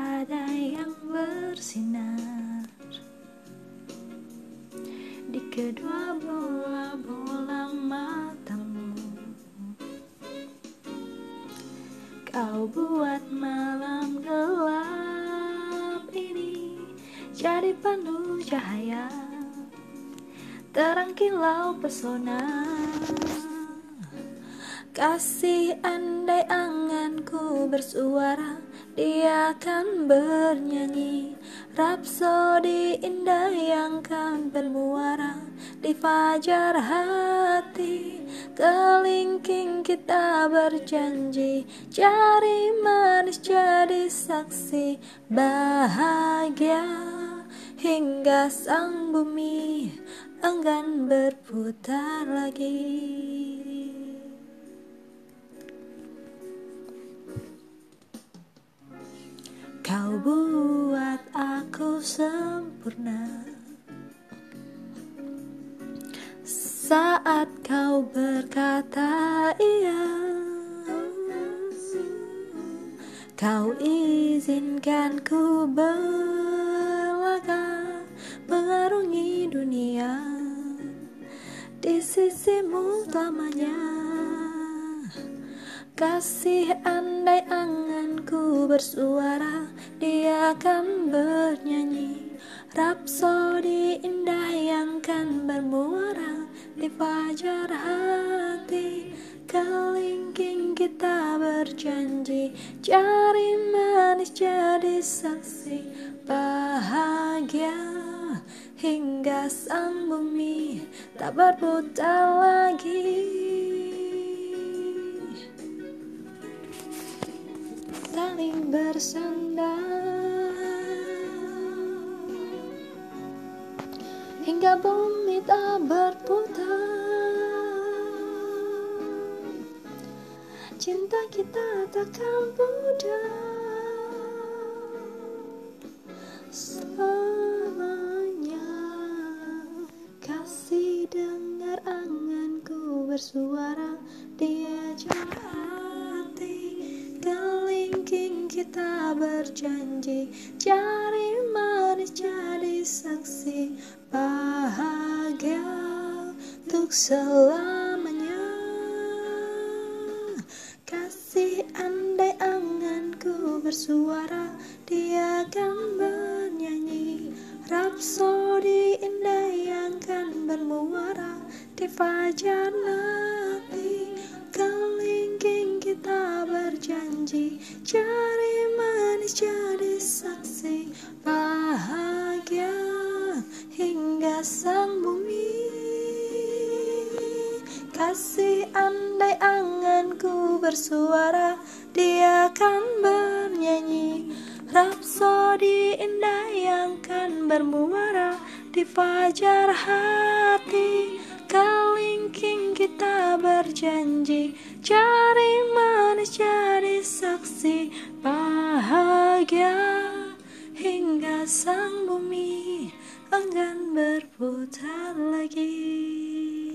ada yang bersinar di kedua bola-bola matamu. Kau buat malam gelap ini jadi penuh cahaya, terang kilau pesona. Kasih andai anganku bersuara Dia akan bernyanyi. Rapsodi indah yang kan bermuara Di fajar hati Kelingking kita berjanji. Cari manis jadi saksi Bahagia Hingga sang bumi enggan berputar lagi Kau buat aku sempurna. Saat kau berkata iya Kau izinkan ku berlaga Mengarungi dunia. Di sisimu selamanya Kasih andai anganku bersuara Dia akan bernyanyi. Rapsodi indah yang kan bermuara Di fajar hati Kelingking kita berjanji. Cari manis jadi saksi Bahagia Hingga sang bumi tak berputar lagi saling bersandar hingga bumi tak berputar. Cinta kita takkan pudar. Selamanya kasih dengar anganku bersuara kita berjanji Cari manis jadi saksi Bahagia untuk selamanya. Kasih andai anganku bersuara Dia akan bernyanyi. Rapsodi indah yang kan bermuara Di fajar nanti Kelingking kita berjanji Cari sang bumi Kasih andai anganku bersuara Dia akan bernyanyi. Rapsodi indah yang kan bermuara Di fajar hati Kelingking kita berjanji. Cari manis jadi saksi Bahagia Hingga sang bumi enggan berputar lagi